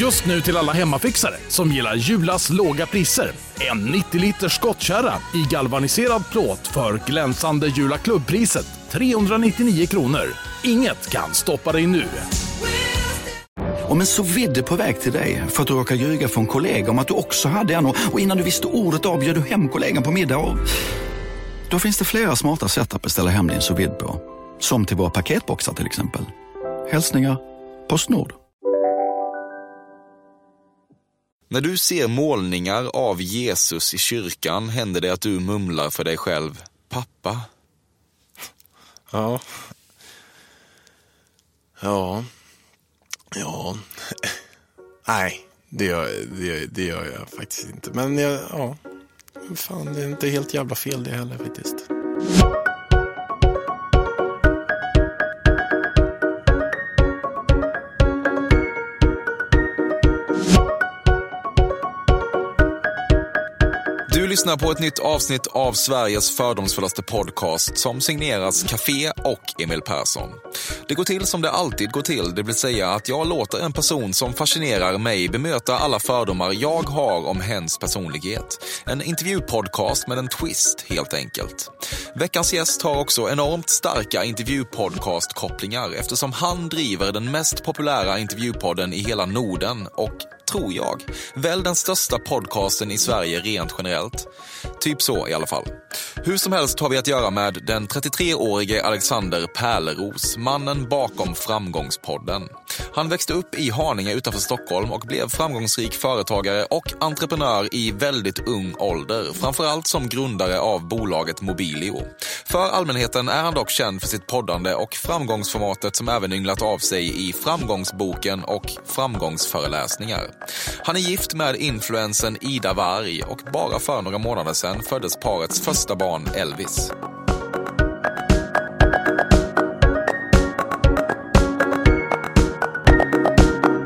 Just nu till alla hemmafixare som gillar Julas låga priser. En 90 liters skottkärra i galvaniserad plåt för glänsande Jula klubbpriset 399 kronor. Inget kan stoppa dig nu. Om en så vidde på väg till dig för att du råkar ljuga från kollega om att du också hade en och innan du visste ordet av du hem kollegan på middag och... Då finns det flera smarta sätt att beställa hem din sous på. Som till våra paketboxar till exempel. Hälsningar Postnord. När du ser målningar av Jesus i kyrkan händer det att du mumlar för dig själv. Pappa? Ja. Ja. Ja. Nej, det gör, det, det gör jag faktiskt inte. Men jag, ja. Fan, det är inte helt jävla fel det heller faktiskt. Lyssnar på ett nytt avsnitt av Sveriges fördomsfullaste podcast som signeras Café och Emil Persson. Det går till som det alltid går till, det vill säga att jag låter en person som fascinerar mig bemöta alla fördomar jag har om hens personlighet. En intervjupodcast med en twist, helt enkelt. Veckans gäst har också enormt starka intervjupodcast-kopplingar eftersom han driver den mest populära intervjupodden i hela Norden och tror jag. Väl den största podcasten i Sverige rent generellt. Typ så i alla fall. Hur som helst har vi att göra med den 33-årige Alexander Pärleros, mannen bakom Framgångspodden. Han växte upp i Haninge utanför Stockholm och blev framgångsrik företagare och entreprenör i väldigt ung ålder, framförallt som grundare av bolaget Mobilio. För allmänheten är han dock känd för sitt poddande och framgångsformatet som även ynglat av sig i Framgångsboken och Framgångsföreläsningar. Han är gift med influensen Ida Warg och bara för några månader sedan föddes parets första barn Elvis.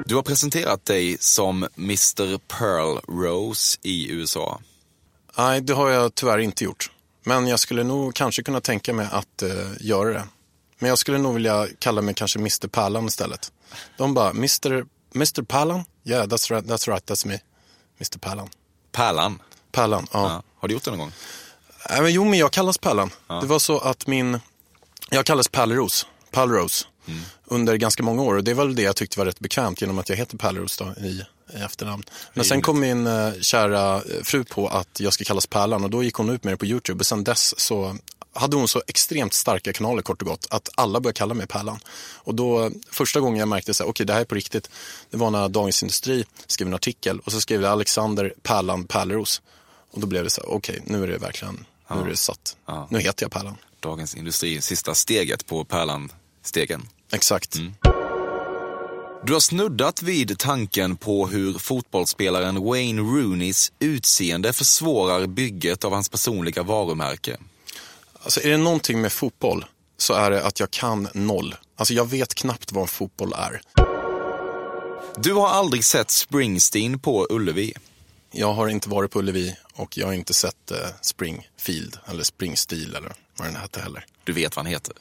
Du har presenterat dig som Mr Pearl Rose i USA. Nej, det har jag tyvärr inte gjort. Men jag skulle nog kanske kunna tänka mig att uh, göra det. Men jag skulle nog vilja kalla mig kanske Mr Pärlan istället. De bara, Mr, Mr Pärlan? Yeah, that's right, that's right, that's me. Mr Pärlan. Pärlan? Pärlan, ja. ja. Har du gjort det någon gång? Äh, men jo, men jag kallas Pärlan. Ja. Det var så att min, jag kallas Pärleros, Pärleros, mm. under ganska många år. Och det var väl det jag tyckte var rätt bekvämt genom att jag heter Pärleros då i, i efternamn. Men sen kom min uh, kära fru på att jag ska kallas Pärlan och då gick hon ut med det på YouTube. Och sen dess så hade hon så extremt starka kanaler kort och gott att alla började kalla mig Pärlan. Och då första gången jag märkte att okay, det här är på riktigt, det var när Dagens Industri skrev en artikel och så skrev det Alexander Pärlan Pärleros. Och då blev det så okej, okay, nu är det verkligen, ja. nu är det satt. Ja. Nu heter jag Pärlan. Dagens Industri, sista steget på Pärlan-stegen. Exakt. Mm. Du har snuddat vid tanken på hur fotbollsspelaren Wayne Rooneys utseende försvårar bygget av hans personliga varumärke. Alltså är det någonting med fotboll så är det att jag kan noll. Alltså jag vet knappt vad fotboll är. Du har aldrig sett Springsteen på Ullevi? Jag har inte varit på Ullevi och jag har inte sett eh, Springfield eller Springstil eller vad den hette heller. Du vet vad han heter?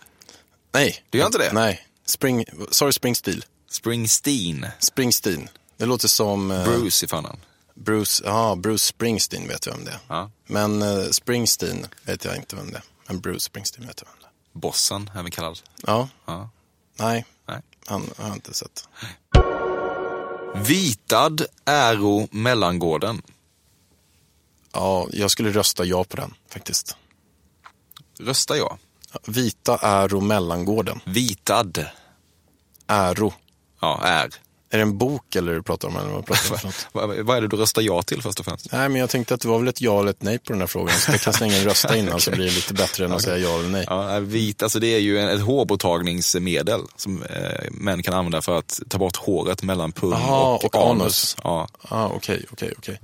Nej. Du gör inte det? Nej. Spring, sorry, Springstil. Springsteen. Springsteen. Det låter som... Eh, Bruce i förnamn. Bruce, ja, Bruce Springsteen vet jag vem det är. Ja. Men eh, Springsteen vet jag inte vem det är. Men Bruce Springsteen vet jag vem det är. Bossen, även kallad. Ja. ja. Nej, Nej. Han har jag inte sett. Vitad Äro Mellangården. Ja, jag skulle rösta ja på den faktiskt. Rösta ja? Vita Äro Mellangården. Vitad. Äro. Ja, är. Är det en bok eller du pratar om? Eller vad, pratar om vad, vad är det du röstar ja till först och främst? Nej, men jag tänkte att det var väl ett ja eller ett nej på den här frågan. Så jag kan slänga en rösta innan okay. så blir det lite bättre än att säga ja eller nej. Ja, vit, alltså det är ju ett hårborttagningsmedel som eh, män kan använda för att ta bort håret mellan pung Aha, och, och anus. anus. Ja, ah, okej, okej, okej.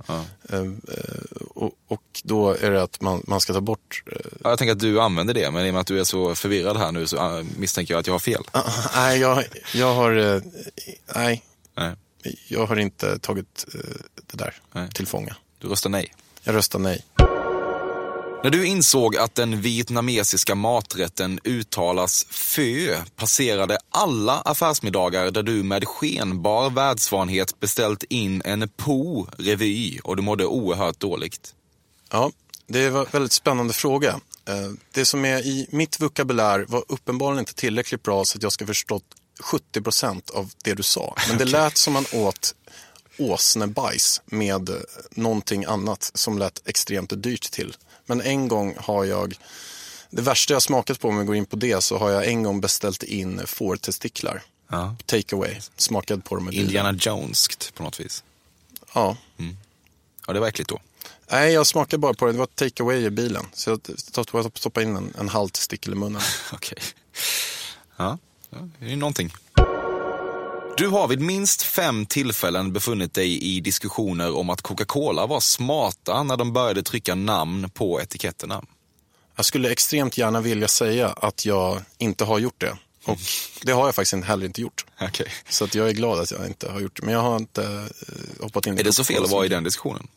Ehm, eh, och då är det att man, man ska ta bort... Uh... Ja, jag tänker att du använder det, men i och med att du är så förvirrad här nu så uh, misstänker jag att jag har fel. Uh, nej, jag, jag har... Uh, nej. Nej jag har inte tagit eh, det där Nej. till fånga. Du röstar nej? Jag röstar nej. När du insåg att den vietnamesiska maträtten uttalas fö passerade alla affärsmiddagar där du med skenbar världsvanhet beställt in en po revy och du mådde oerhört dåligt. Ja, det var en väldigt spännande fråga. Eh, det som är i mitt vokabulär var uppenbarligen inte tillräckligt bra så att jag ska förstått 70 procent av det du sa. Men det lät som man åt åsnebajs med eh, någonting annat som lät extremt dyrt till. Men en gång har jag, det värsta jag smakat på om vi går in på det, så har jag en gång beställt in fårtestiklar. Ja. Take away, smakat på dem bilen. Indiana Joneskt på något vis. Ja. Ja, det var äckligt då. Nej, jag smakade bara på det. Det var take away i bilen. Så jag stoppade in en, en halv testikel i munnen. Okej. Ja, ja, det är ju någonting. Du har vid minst fem tillfällen befunnit dig i diskussioner om att Coca-Cola var smarta när de började trycka namn på etiketterna. Jag skulle extremt gärna vilja säga att jag inte har gjort det. Och det har jag faktiskt heller inte gjort. Okej. Så att jag är glad att jag inte har gjort det. Men jag har inte eh, hoppat in i Är det så fel att vara i den diskussionen?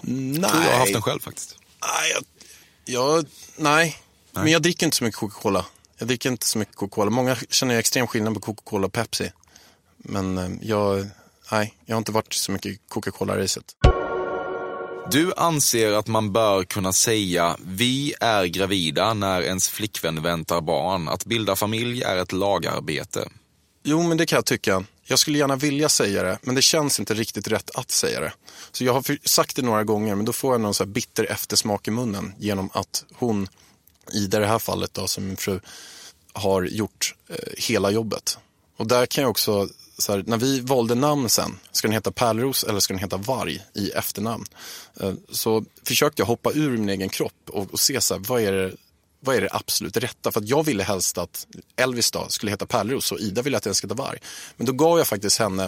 Nej. Jag tror jag har haft den själv faktiskt. Nej, jag, jag, nej. men jag dricker inte så mycket Coca-Cola. Jag dricker inte så mycket Coca-Cola. Många känner ju extrem skillnad på Coca-Cola och Pepsi. Men eh, jag, nej, jag har inte varit så mycket Coca-Cola-racet. Du anser att man bör kunna säga vi är gravida när ens flickvän väntar barn. Att bilda familj är ett lagarbete. Jo, men det kan jag tycka. Jag skulle gärna vilja säga det, men det känns inte riktigt rätt att säga det. Så jag har sagt det några gånger, men då får jag någon så här bitter eftersmak i munnen genom att hon, i det här fallet då, som min fru, har gjort eh, hela jobbet. Och där kan jag också, så här, när vi valde namn sen, ska den heta Pärleros eller ska den heta Varg i efternamn? Eh, så försökte jag hoppa ur min egen kropp och, och se så här, vad är det vad är det absolut rätta? För att jag ville helst att Elvis då skulle heta Pärleros och Ida ville att den skulle heta Varg. Men då gav jag faktiskt henne,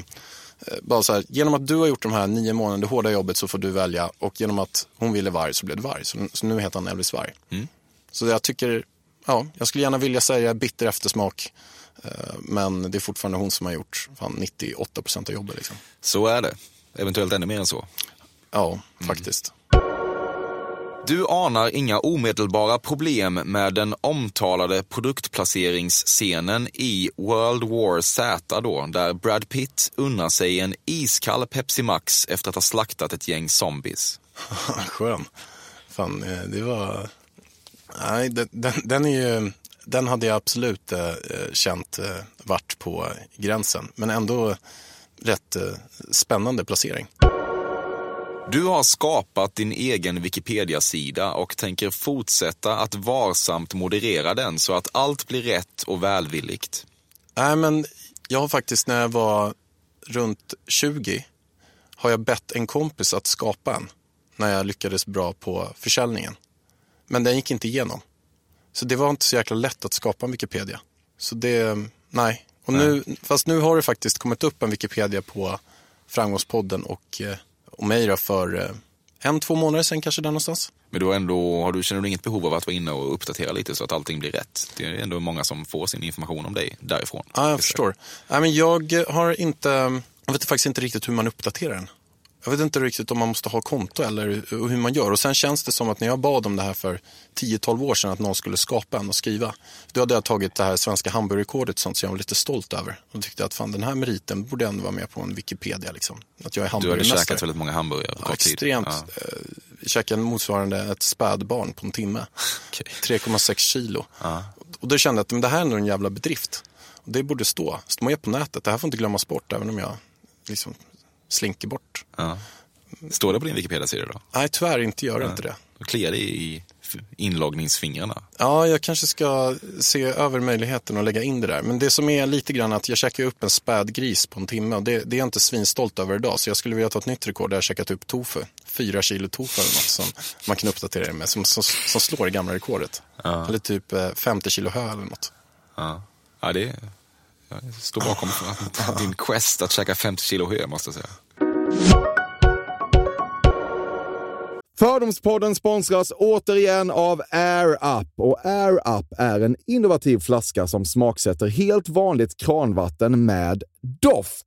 eh, bara så här, genom att du har gjort de här nio månaderna, det hårda jobbet, så får du välja. Och genom att hon ville Varg så blev det Varg. Så, så nu heter han Elvis Varg. Mm. Så jag tycker, ja, jag skulle gärna vilja säga bitter eftersmak. eh, Men det är fortfarande hon som har gjort fan 98 procent av jobbet. Liksom. Så är det. Eventuellt ännu mer än så. Ja, faktiskt. Du anar inga omedelbara problem med den omtalade produktplaceringsscenen i World War Z då, där Brad Pitt unnar sig en iskall Pepsi Max efter att ha slaktat ett gäng zombies. Skön. Fan, eh, det var... Nej, den, den, den är ju... Den hade jag absolut eh, känt eh, vart på gränsen. Men ändå rätt eh, spännande placering. Du har skapat din egen Wikipedia-sida och tänker fortsätta att varsamt moderera den så att allt blir rätt och välvilligt. Nej, men jag har faktiskt när jag var runt 20 har jag bett en kompis att skapa en när jag lyckades bra på försäljningen. Men den gick inte igenom. Så det var inte så jäkla lätt att skapa en Wikipedia. Så det, nej. Och nu, fast nu har det faktiskt kommit upp en Wikipedia på Framgångspodden och, eh, och mig då för eh, en, två månader sedan kanske där någonstans. Men du ändå, har du, känner du inget behov av att vara inne och uppdatera lite så att allting blir rätt? Det är ändå många som får sin information om dig därifrån. Ja, jag förstår. Nej, men jag har inte, jag vet faktiskt inte riktigt hur man uppdaterar den. Jag vet inte riktigt om man måste ha konto eller hur man gör. Och sen känns det som att när jag bad om det här för 10-12 år sedan att någon skulle skapa en och skriva. Då hade jag tagit det här svenska hamburgerrekordet sånt som jag var lite stolt över. Och tyckte att fan den här meriten borde ändå vara med på en Wikipedia liksom. Att jag är Du hade hamburgermästare. käkat väldigt många hamburgare på Ja, kort tid. extremt. Ja. Ja. käkade motsvarande ett spädbarn på en timme. Okej. 3,6 kilo. Och då kände jag att men det här är nog en jävla bedrift. Och det borde stå. Stå med på nätet. Det här får inte glömmas bort även om jag liksom slinker bort. Ja. Står det på din Wikipedia-sida då? Nej, tyvärr inte gör det inte det. Då kliar det i inloggningsfingrarna. Ja, jag kanske ska se över möjligheten att lägga in det där. Men det som är lite grann att jag käkar upp en spädgris på en timme och det, det är jag inte svinstolt över idag. Så jag skulle vilja ta ett nytt rekord där jag käkat upp tofu. Fyra kilo tofu eller något som man kan uppdatera det med. Som, som, som slår det gamla rekordet. Eller typ eh, 50 kilo hö eller något. Ja, ja det jag står bakom din quest att käka 50 kilo hö måste jag säga. Fördomspodden sponsras återigen av Air Up. Och Air Up är en innovativ flaska som smaksätter helt vanligt kranvatten med doft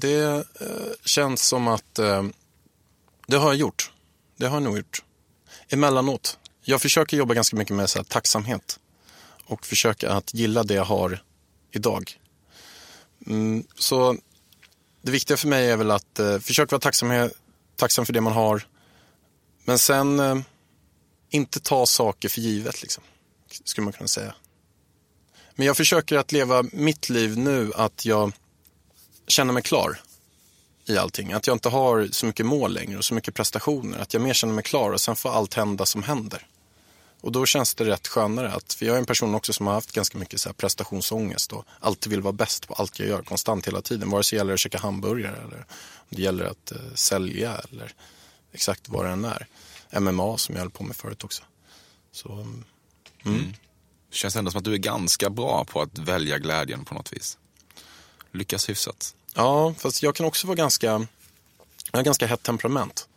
det eh, känns som att eh, det har jag gjort. Det har jag nog gjort. Emellanåt. Jag försöker jobba ganska mycket med så här, tacksamhet. Och försöka att gilla det jag har idag. Mm, så det viktiga för mig är väl att eh, försöka vara tacksam, tacksam för det man har. Men sen eh, inte ta saker för givet, liksom, skulle man kunna säga. Men jag försöker att leva mitt liv nu att jag känner mig klar i allting. Att jag inte har så mycket mål längre och så mycket prestationer. Att jag mer känner mig klar och sen får allt hända som händer. Och då känns det rätt skönare. Att, för jag är en person också som har haft ganska mycket så här prestationsångest och alltid vill vara bäst på allt jag gör konstant hela tiden. Vare sig det gäller att käka hamburgare eller om det gäller att eh, sälja eller exakt vad det än är. MMA som jag höll på med förut också. Så, mm. mm. Det känns ändå som att du är ganska bra på att välja glädjen på något vis. Lyckas hyfsat. Ja, fast jag kan också vara ganska, jag har ganska hett temperament.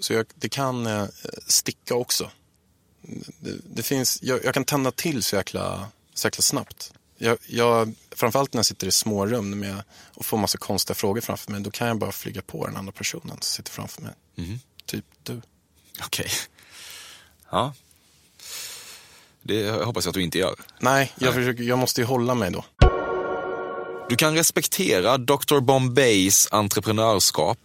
Så, jag, det kan eh, sticka också. Det, det finns, jag, jag kan tända till så jäkla, så jäkla snabbt. Jag, jag, framförallt när jag sitter i smårum med, och får massa konstiga frågor framför mig, då kan jag bara flyga på den andra personen som sitter framför mig. Typ du. Okej. Ja. Det hoppas jag att du inte gör. Nej, jag, Försöker, jag måste ju hålla mig då. Du kan respektera Dr. Bombays entreprenörskap.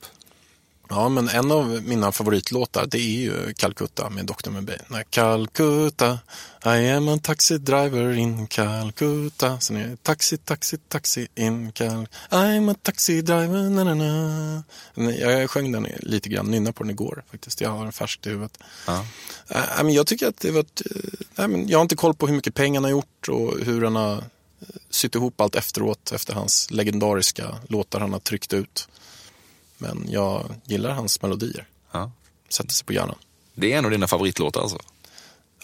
Ja, men en av mina favoritlåtar det är ju Calcutta med Dr. Nej, Calcutta, I am a taxi driver in Calcutta. Sen är det taxi, taxi, taxi in Calcutta. I'm a taxi driver, na na na. Jag sjöng den lite grann, nynnade på den igår faktiskt. Jag har den färskt i huvudet. Ja. Äh, men jag tycker att det var ett, äh, men Jag har inte koll på hur mycket pengar han har gjort och hur han har äh, sytt ihop allt efteråt efter hans legendariska låtar han har tryckt ut. Men jag gillar hans melodier. Ja. Sätter sig på hjärnan. Det är en av dina favoritlåtar alltså?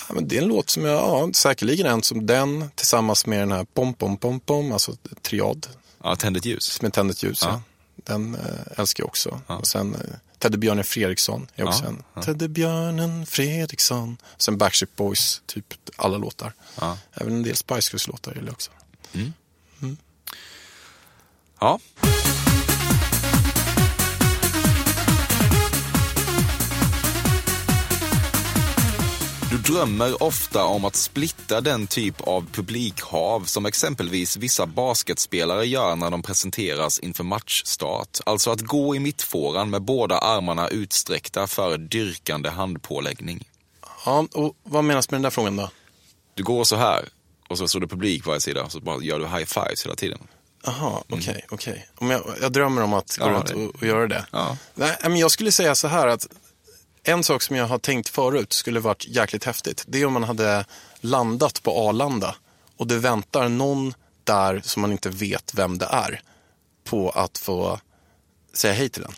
Ja, men det är en låt som jag, ja, säkerligen en som den tillsammans med den här pom pom pom pom, alltså triad Ja, Tänd ljus. är Tänd ljus. Ja. Ja. Den äh, älskar jag också. Och sen äh, Teddybjörnen Fredriksson är också Ja, en. ja. Teddybjörnen Fredriksson. Sen Backstreet Boys, typ alla låtar. Ja. Även en del Spice Girls-låtar gillar jag också. Ja. Du drömmer ofta om att splitta den typ av publikhav som exempelvis vissa basketspelare gör när de presenteras inför matchstart. Alltså att gå i mittfåran med båda armarna utsträckta för dyrkande handpåläggning. Ja, och vad menas med den där frågan då? Du går så här och så står det publik på varje sida och så bara gör du high fives hela tiden. Jaha, okej, okej. Om jag, jag drömmer om att gå Mm. Ja, runt och, och göra det. Ja. Nej, men jag skulle säga så här att en sak som jag har tänkt förut skulle varit jäkligt häftigt. Det är om man hade landat på Arlanda och det väntar någon där som man inte vet vem det är på att få säga hej till den.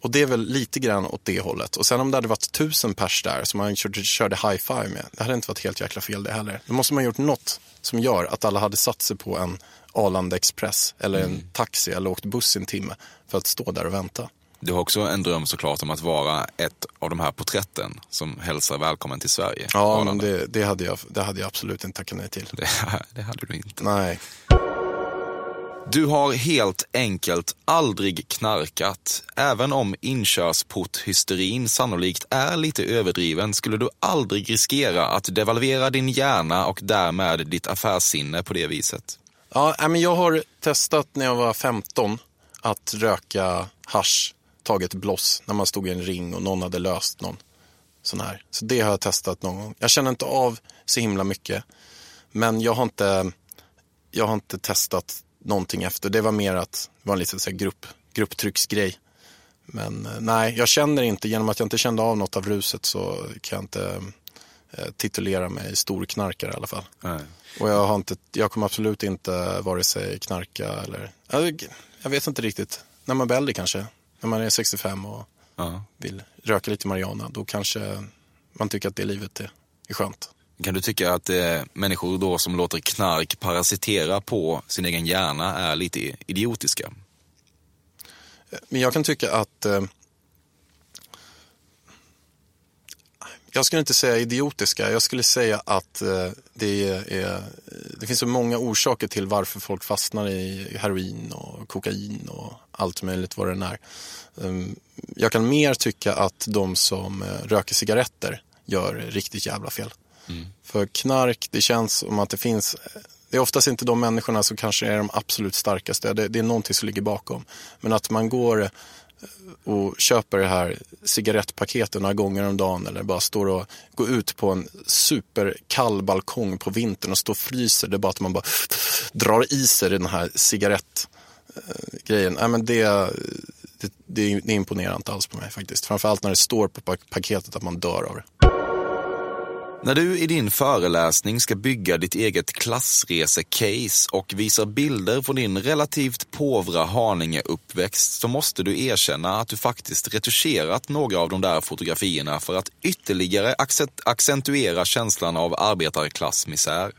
Och det är väl lite grann åt det hållet. Och sen om det hade varit tusen pers där som man körde, körde high five med, det hade inte varit helt jäkla fel det heller. Då måste man ha gjort något som gör att alla hade satt sig på en Arlanda Express eller en taxi eller åkt buss en timme för att stå där och vänta. Du har också en dröm såklart om att vara ett av de här porträtten som hälsar välkommen till Sverige. Ja, men det, det, hade jag, det hade jag absolut inte tackat nej till. det, det hade du inte. Nej. Du har helt enkelt aldrig knarkat. Även om inkörsporthysterin sannolikt är lite överdriven skulle du aldrig riskera att devalvera din hjärna och därmed ditt affärssinne på det viset. Ja, men jag har testat när jag var 15 att röka hash, tagit bloss när man stod i en ring och någon hade löst någon sån här. Så det har jag testat någon gång. Jag känner inte av så himla mycket. Men jag har inte, jag har inte testat någonting efter. Det var mer att det var en liten så här grupp, grupptrycksgrej. Men eh, nej, jag känner inte, genom att jag inte kände av något av ruset så kan jag inte eh, titulera mig storknarkare i alla fall. Nej. Och jag, har inte, jag kommer absolut inte vare sig knarka eller, jag, jag vet inte riktigt. När man blir äldre kanske, när man är 65 och Ja. vill röka lite marijuana, då kanske man tycker att det livet är, är skönt. Kan du tycka att eh, människor då som låter knark parasitera på sin egen hjärna är lite idiotiska? Men jag kan tycka att eh, Jag skulle inte säga idiotiska, jag skulle säga att eh, det, är, det finns så många orsaker till varför folk fastnar i heroin och kokain och allt möjligt vad det än är. Ehm, jag kan mer tycka att de som eh, röker cigaretter gör riktigt jävla fel. För knark, det känns som att det finns det är oftast inte de människorna som kanske är de absolut starkaste. Det, det är någonting som ligger bakom. Men att man går eh, och köper det här cigarettpaketet några gånger om dagen eller bara står och går ut på en superkall balkong på vintern och står och fryser. Det är bara att man bara drar i sig den här cigarettgrejen. Eh, Nej, men det, det, det, det imponerar inte alls på mig faktiskt. Framförallt när det står på paketet att man dör av det. När du i din föreläsning ska bygga ditt eget klassresecase och visar bilder från din relativt påvra Haninge-uppväxt så måste du erkänna att du faktiskt retuscherat några av de där fotografierna för att ytterligare accent- accentuera känslan av arbetarklassmisär.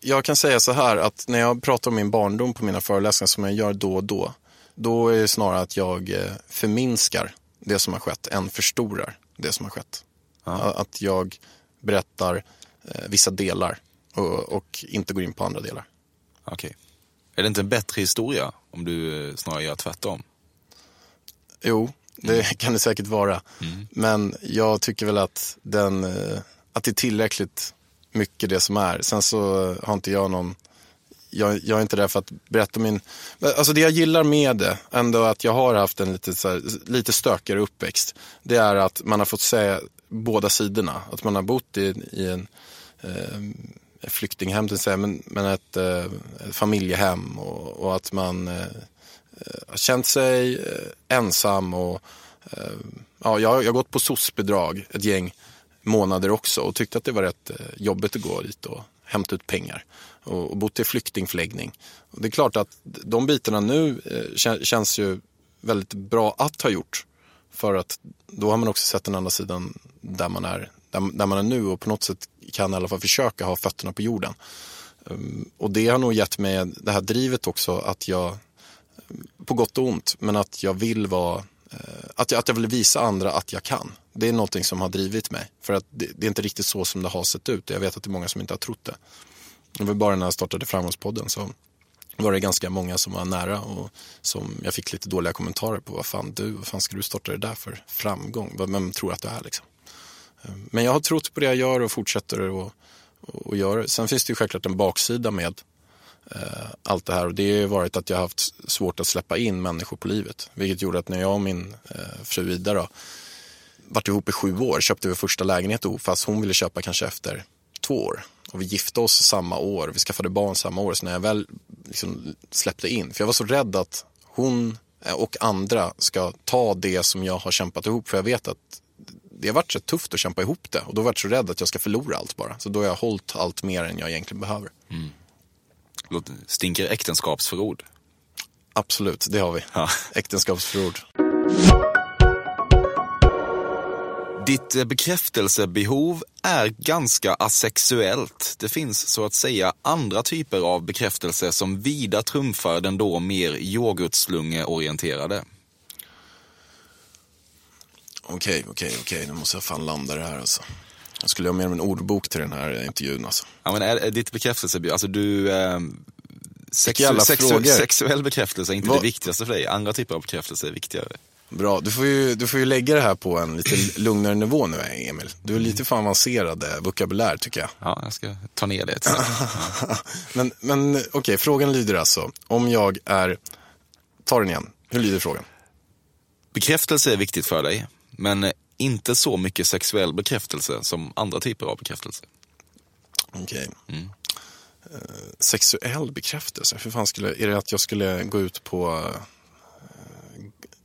Jag kan säga så här att när jag pratar om min barndom på mina föreläsningar som jag gör då och då, då är det snarare att jag eh, förminskar det som har skett än förstorar det som har skett. Att jag berättar eh, vissa delar och, och inte går in på andra delar. Okej. Är det inte en bättre historia om du eh, snarare gör tvärtom? Jo, det kan det säkert vara. Men jag tycker väl att, den, eh, att det är tillräckligt mycket det som är. Sen så har inte jag någon jag, jag är inte där för att berätta min... Alltså det jag gillar med det, ändå att jag har haft en lite, så här, lite stökigare uppväxt. Det är att man har fått se båda sidorna. Att man har bott i, i en eh, flyktinghem, till säga, men, men ett eh, familjehem och, och att man eh, har känt sig eh, ensam. och eh, ja, jag, jag har gått på SOS-bidrag ett gäng månader också och tyckte att det var rätt eh, jobbigt att gå dit och hämta ut pengar. Och, och bott i flyktingförläggning. Och det är klart att de bitarna nu eh, kän, känns ju väldigt bra att ha gjort. För att då har man också sett den andra sidan där man är, där, där man är nu och på något sätt kan i alla fall försöka ha fötterna på jorden. Ehm, och det har nog gett mig det här drivet också att jag, på gott och ont, men att jag vill vara, eh, att jag, att jag vill visa andra att jag kan. Det är någonting som har drivit mig. För att det, det är inte riktigt så som det har sett ut. Jag vet att det är många som inte har trott det. Det var bara när jag startade Framgångspodden så var det ganska många som var nära och som jag fick lite dåliga kommentarer på. Vad fan du, vad fan ska du starta det där för framgång? Vem tror att du är liksom? Eh, men jag har trott på det jag gör och fortsätter att och, och det. Sen finns det ju självklart en baksida med eh, allt det här och det har varit att jag har haft svårt att släppa in människor på livet. Vilket gjorde att när jag och min eh, fru Ida då, vart ihop i sju år, köpte vi första lägenhet ihop fast hon ville köpa kanske efter två år. Och vi gifte oss samma år, vi skaffade barn samma år. Så när jag väl liksom släppte in, för jag var så rädd att hon eh, och andra ska ta det som jag har kämpat ihop. För jag vet att det har varit så tufft att kämpa ihop det. Och då har jag varit så rädd att jag ska förlora allt bara. Så då har jag hållit allt mer än jag egentligen behöver. Låt- Stinker äktenskapsförord. Absolut, det har vi. Ja. Äktenskapsförord. Ditt eh, bekräftelsebehov är ganska asexuellt. Det finns så att säga andra typer av bekräftelse som vida trumfar den då mer yoghurtslungeorienterade. Okej, okej, okej. Nu måste jag fan landa det här alltså. Jag skulle ha med mig en ordbok till den här intervjun alltså. Ja, men är, är ditt bekräftelsebehov, alltså du... Eh, sexu, sexu, sexuell bekräftelse är inte Vad- det viktigaste för dig. Andra typer av bekräftelse är viktigare. Bra, du får, ju, du får ju lägga det här på en lite lugnare nivå nu Emil. Du är lite för avancerad eh, vokabulär tycker jag. Ja, jag ska ta ner det. ett men men okej, frågan lyder alltså. Om jag är, ta den igen. Hur lyder frågan? Bekräftelse är viktigt för dig, men inte så mycket sexuell bekräftelse som andra typer av bekräftelse. Okej. Mm. Eh, sexuell bekräftelse? Hur fan skulle, är det att jag skulle gå ut på...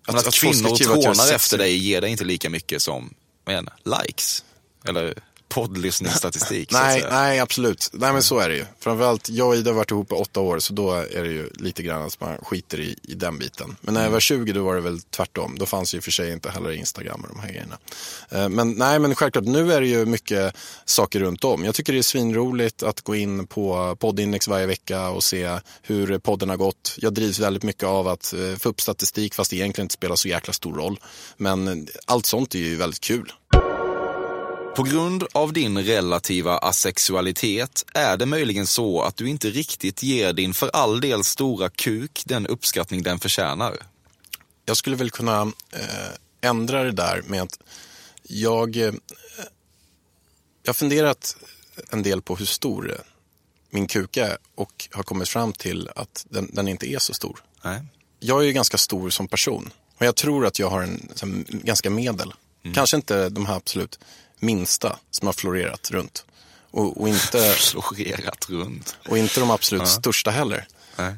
eh, Att, att, att kvinnor trånar efter dig ger dig inte lika mycket som men, likes. Eller poddlyssningsstatistik. Nej, nej, absolut. Nej, men så är det ju. Framförallt, jag och Ida har varit ihop i åtta år, så då är det ju lite grann att man skiter i, i den biten. Men när jag var 20, då var det väl tvärtom. Då fanns ju för sig inte heller Instagram och de här grejerna. Eh, Men nej, men självklart, nu är det ju mycket saker runt om. Jag tycker det är svinroligt att gå in på poddindex varje vecka och se hur podden har gått. Jag drivs väldigt mycket av att eh, få upp statistik, fast det egentligen inte spelar så jäkla stor roll. Men allt sånt är ju väldigt kul. På grund av din relativa asexualitet är det möjligen så att du inte riktigt ger din för all del stora kuk den uppskattning den förtjänar. jag skulle väl kunna eh, ändra det där med att jag, eh, jag har funderat en del på hur stor min kuk är och har kommit fram till att den, den inte är så stor. Nej. Jag är ju ganska stor som person och jag tror att jag har en här, ganska medel. Kanske inte de här absolut minsta som har florerat runt. Och, och, inte, Florerat runt. och inte de absolut största heller. Nej.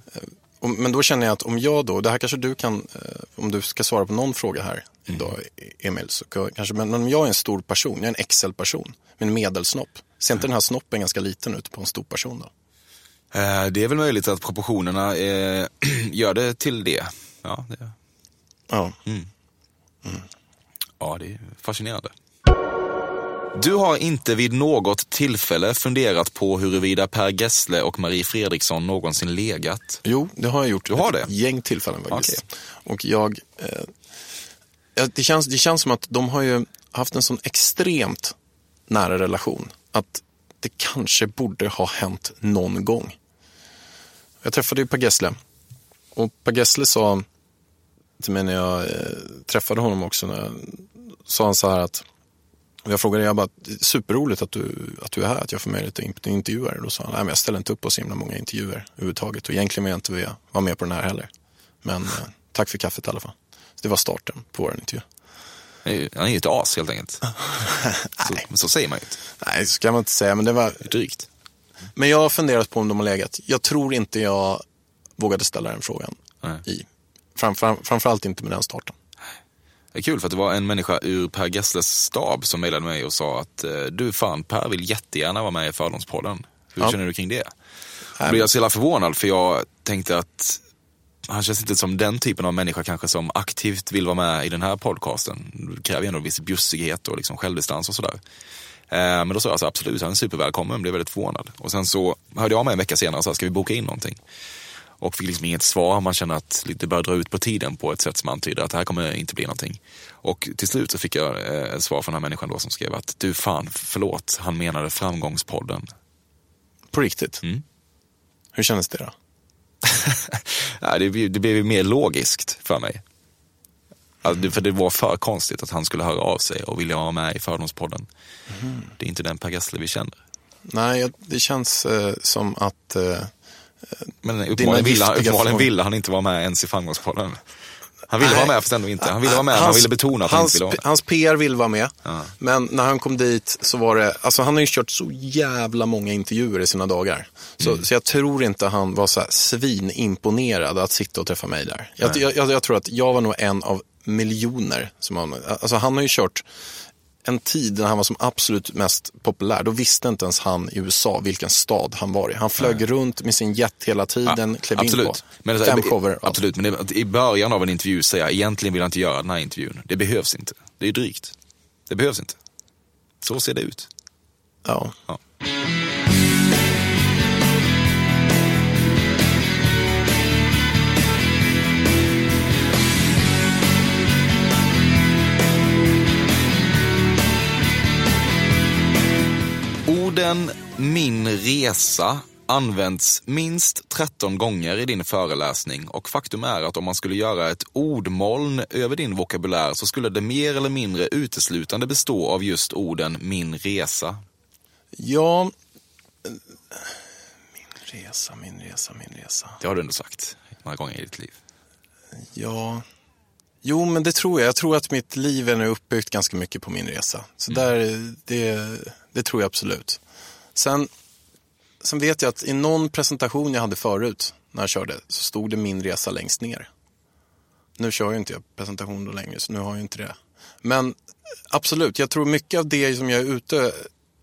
Och- Men då känner jag att om jag då, det här kanske du kan, eh, om du ska svara på någon fråga här idag Emil, så kan- kanske, men om jag är en stor person, jag är en XL-person med en medelsnopp, ser inte den här snoppen ganska liten ut på en stor person då? Eh, Det är väl möjligt att proportionerna eh, gör det till det. Ja, det, Ja. ja, det är fascinerande. Du har inte vid något tillfälle funderat på huruvida Per Gessle och Marie Fredriksson någonsin legat? Jo, det har jag gjort. Du har det? Ett gäng tillfällen faktiskt. Och jag, eh, det, känns, det känns som att de har ju haft en sån extremt nära relation. Att det kanske borde ha hänt någon gång. Jag träffade ju Per Gessle. Och Per Gessle sa till mig när jag eh, träffade honom också. När, sa han så här att jag frågade, jag bara, superroligt att du, att du är här, att jag får möjlighet att intervjua dig. Då sa han, nej men jag ställer inte upp på så himla många intervjuer överhuvudtaget. Och egentligen vill jag inte vara med på den här heller. Men eh, tack för kaffet i alla fall. Så det var starten på vår intervju. Han är ju- ett as helt enkelt. så, så säger man ju inte. Nej, så kan man inte säga, men det var... Drygt. Men jag har funderat på om de har legat. Jag tror inte jag vågade ställa den frågan Nej. i. Framför, framförallt inte med den starten. Är kul för att det var en människa ur Per Gessles stab som mejlade mig och sa att eh, du fan Per vill jättegärna vara med i Fördomspodden. Hur Ja. känner du kring det? Då blev jag så jävla förvånad för jag tänkte att han känns inte som den typen av människa kanske som aktivt vill vara med i den här podcasten. Det kräver ju ändå viss bjussighet och liksom självdistans och sådär. Eh, Men då sa jag alltså, absolut, han är supervälkommen, blev väldigt förvånad. Och sen så hörde jag av mig en vecka senare och sa, ska vi boka in någonting? Och fick liksom inget svar, man känner att det börjar dra ut på tiden på ett sätt som antyder att det här kommer inte bli någonting. Och till slut så fick jag eh, ett svar från den här människan då som skrev att du fan, förlåt, han menade framgångspodden. På riktigt. Mm. Hur kändes det då? Ja, det, blev- det blev ju mer logiskt för mig. Alltså, för det var för konstigt att han skulle höra av sig och vilja vara med i Fördomspodden. Det är inte den Per Gessle vi känner. Nej, det känns eh, som att... Eh, Men uppenbarligen ville, han- uppenbarligen ville han inte vara med ens i Framgångspodden. Han ville vara med fast ändå inte. Han ville vara med, men han Hans- ville betona att han hans, inte ville vara med. Hans PR vill vara med. Ja. Men när han kom dit så var det, alltså han har ju kört så jävla många intervjuer i sina dagar. Så, Mm. så jag tror inte han var så här svinimponerad att sitta och träffa mig där. Jag, jag, jag, jag tror att jag var nog en av miljoner som han, alltså han har ju kört en tid när han var som absolut mest populär. Då visste inte ens han i USA vilken stad han var i. Han flög runt med sin jet hela tiden, klev in absolut. på Men det-. Absolut, men det, i början av en intervju säga egentligen vill jag inte göra den här intervjun. Det behövs inte. Det är drygt. Det behövs inte. Så ser det ut. Ja. Ja. Orden min resa används minst 13 gånger i din föreläsning och faktum är att om man skulle göra ett ordmoln över din vokabulär så skulle det mer eller mindre uteslutande bestå av just orden min resa. Ja, min resa, min resa, min resa. Det har du ändå sagt några gånger i ditt liv. Ja, jo men det tror jag. Jag tror att mitt liv är nu uppbyggt ganska mycket på min resa. Så där, det, det tror jag absolut. Sen, sen vet jag att i någon presentation jag hade förut när jag körde så stod det min resa längst ner. Nu kör ju inte jag presentation då längre så nu har jag inte det. Men absolut, jag tror mycket av det som jag är ute,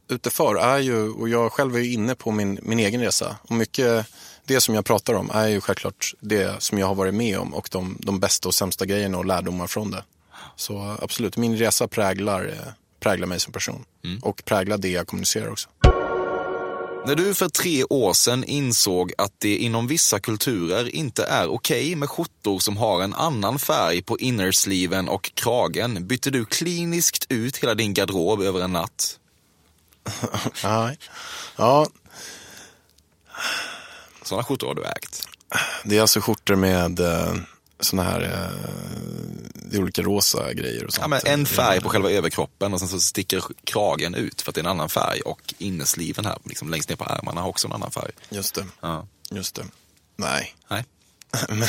ute för är ju, och jag själv är ju inne på min, min egen resa. Och mycket det som jag pratar om är ju självklart det som jag har varit med om och de, de bästa och sämsta grejerna och lärdomar från det. Så absolut, min resa präglar, präglar mig som person. Och präglar det jag kommunicerar också. När du för tre år sedan insåg att det inom vissa kulturer inte är okej med skjortor som har en annan färg på innersleeven och kragen bytte du kliniskt ut hela din garderob över en natt. Nej. Ja, Sådana skjortor har du ägt. det är alltså skjortor med såna här, eh, det är olika rosa grejer och sånt. Ja, men en färg på själva överkroppen och sen så sticker kragen ut för att det är en annan färg och innersliven här liksom längst ner på ärmarna har också en annan färg. Just det, Ja. just det. Nej. Nej.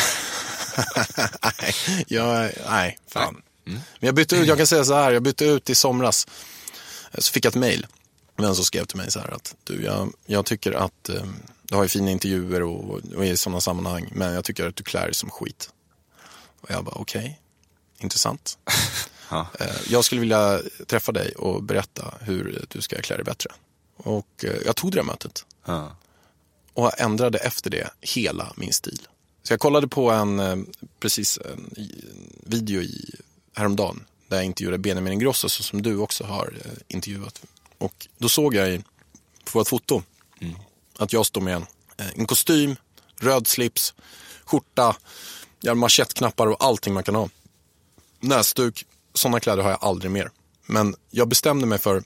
nej, jag, nej, fan. Men jag bytte ut, jag kan säga så här, jag bytte ut i somras. Så fick jag ett mail. Men som skrev till mig så här att du, jag, jag tycker att eh, du har ju fina intervjuer och, och är i sådana sammanhang, men jag tycker att du klär dig som skit. Och jag bara, okej, intressant. Ja. Eh, jag skulle vilja träffa dig och berätta hur du ska klä dig bättre. Och eh, jag tog det där mötet Ja. och ändrade efter det hela min stil. Så jag kollade på en, eh, precis en, video i, häromdagen där jag intervjuade Benjamin Ingrosso så som du också har intervjuat. Och då såg jag på ett foto att jag står med en, en kostym, röd slips, skjorta, jag har manschettknappar och allting man kan ha. Näsduk, sådana kläder har jag aldrig mer. Men jag bestämde mig för,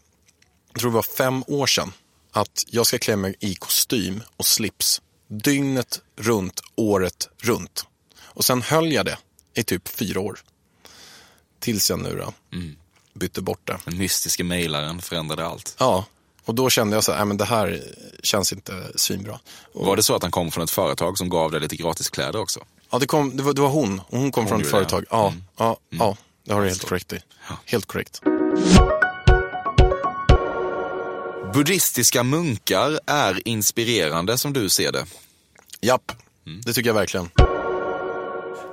jag tror det var fem år sedan, att jag ska klä mig i kostym och slips dygnet runt, året runt. Och sen höll jag det i typ fyra år. Tills jag nu då bytte bort det. Den mystiska mejlaren förändrade allt. Ja, och då kände jag så här, "Nej, men det här känns inte svinbra. Och, Var det så att han kom från ett företag som gav dig lite gratiskläder också? Ja, det, kom, det, var, det var hon, och hon kom från ett gjorde det, företag. ja. Ja, ja, ja, det har du helt korrekt i. Helt korrekt. Buddhistiska munkar är inspirerande som du ser det. Japp, det tycker jag verkligen.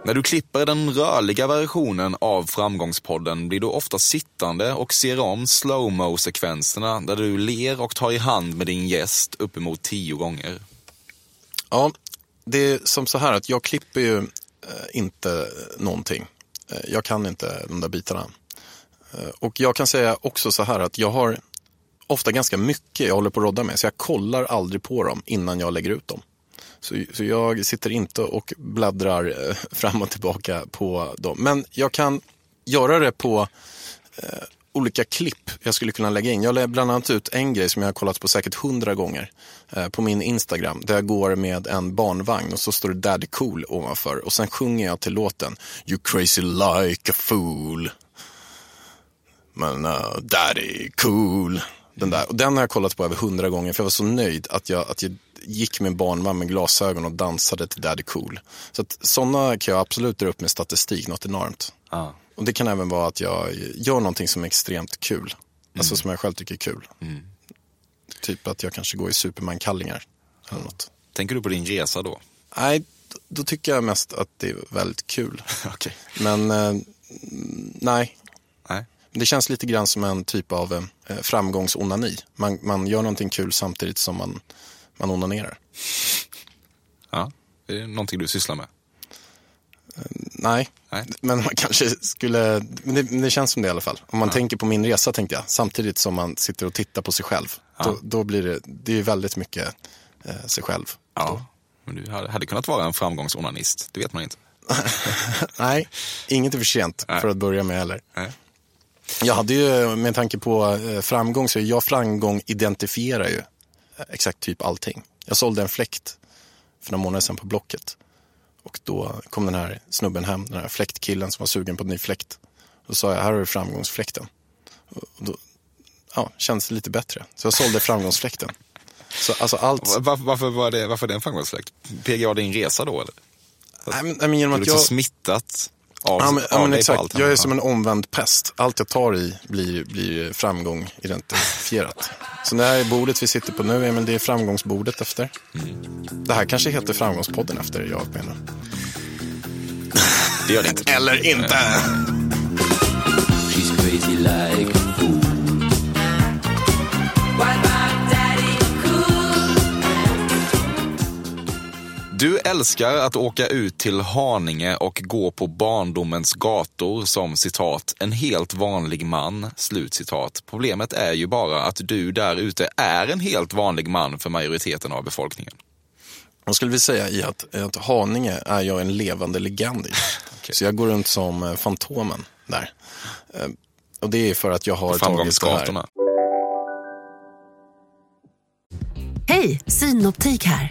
När du klipper den rörliga versionen av Framgångspodden blir du ofta sittande och ser om slowmo sekvenserna där du ler och tar i hand med din gäst uppemot tio gånger. Ja, det är som så här att jag klipper ju eh, inte någonting. Eh, jag kan inte de där bitarna. Eh, och jag kan säga också så här att jag har ofta ganska mycket jag håller på att rodda med. Så jag kollar aldrig på dem innan jag lägger ut dem. Så, så jag sitter inte och bläddrar fram och tillbaka på dem. Men jag kan göra det på olika klipp jag skulle kunna lägga in. Jag lägger bland annat ut en grej som jag har kollat på säkert hundra gånger eh, på min Instagram. Där jag går med en barnvagn och så står det Daddy Cool ovanför. Och sen sjunger jag till låten You crazy like a fool. Men uh, Daddy Cool. Den, där. Och den har jag kollat på över hundra gånger för jag var så nöjd att jag, att jag gick med barnvagn med glasögon och dansade till Daddy Cool. Så att sådana kan jag absolut dra upp med statistik, något enormt. Och det kan även vara att jag gör någonting som är extremt kul. Alltså som jag själv tycker är kul. Typ att jag kanske går i Superman-kallingar. Eller något. Tänker du på din resa då? Nej, då tycker jag mest att det är väldigt kul. Okej. Men eh, nej, Nej. det känns lite grann som en typ av eh, framgångsonani. Man, man gör någonting kul samtidigt som man, man onanerar. Ja. Det är någonting du sysslar med? Nej, Nej. men man kanske skulle, men det, men det känns som det i alla fall. Om man tänker på min resa tänkte jag, samtidigt som man sitter och tittar på sig själv. Då, då blir det, det är väldigt mycket eh, sig själv. Ja. Men du hade, hade kunnat vara en framgångsonanist, det vet man inte. Nej, inget är för sent Nej. för att börja med heller. Nej. Jag hade ju, med tanke på eh, framgång, så jag framgång identifierar ju eh, exakt typ allting. Jag sålde en fläkt för några månader sedan på Blocket. Och då kom den här snubben hem, den här fläktkillen som var sugen på en ny fläkt. Då sa jag, här har du framgångsfläkten. Och då ja, kändes det lite bättre. Så jag sålde framgångsfläkten. Så alltså allt, Varför, varför, var det, varför det en framgångsfläkt? PGA din resa då eller? Nej, men, nej, men genom att liksom jag... smittat av, Ja, men, ja, av men dig på exakt. allt. Jag är som en omvänd pest. Allt jag tar i blir, blir framgång identifierat. Så det här bordet vi sitter på nu, Emil, det är framgångsbordet efter. Det här kanske heter framgångspodden efter, jag menar. Det gör det inte. Eller inte! She's crazy like Du älskar att åka ut till Haninge och gå på barndomens gator som citat, en helt vanlig man, slutcitat. Problemet är ju bara att du där ute är en helt vanlig man för majoriteten av befolkningen. Jag skulle vilja säga i att, i att Haninge är jag en levande legend i. Så jag går runt som eh, Fantomen där. Eh, Och det är för att jag har tagit det här. Hej, Synoptik här.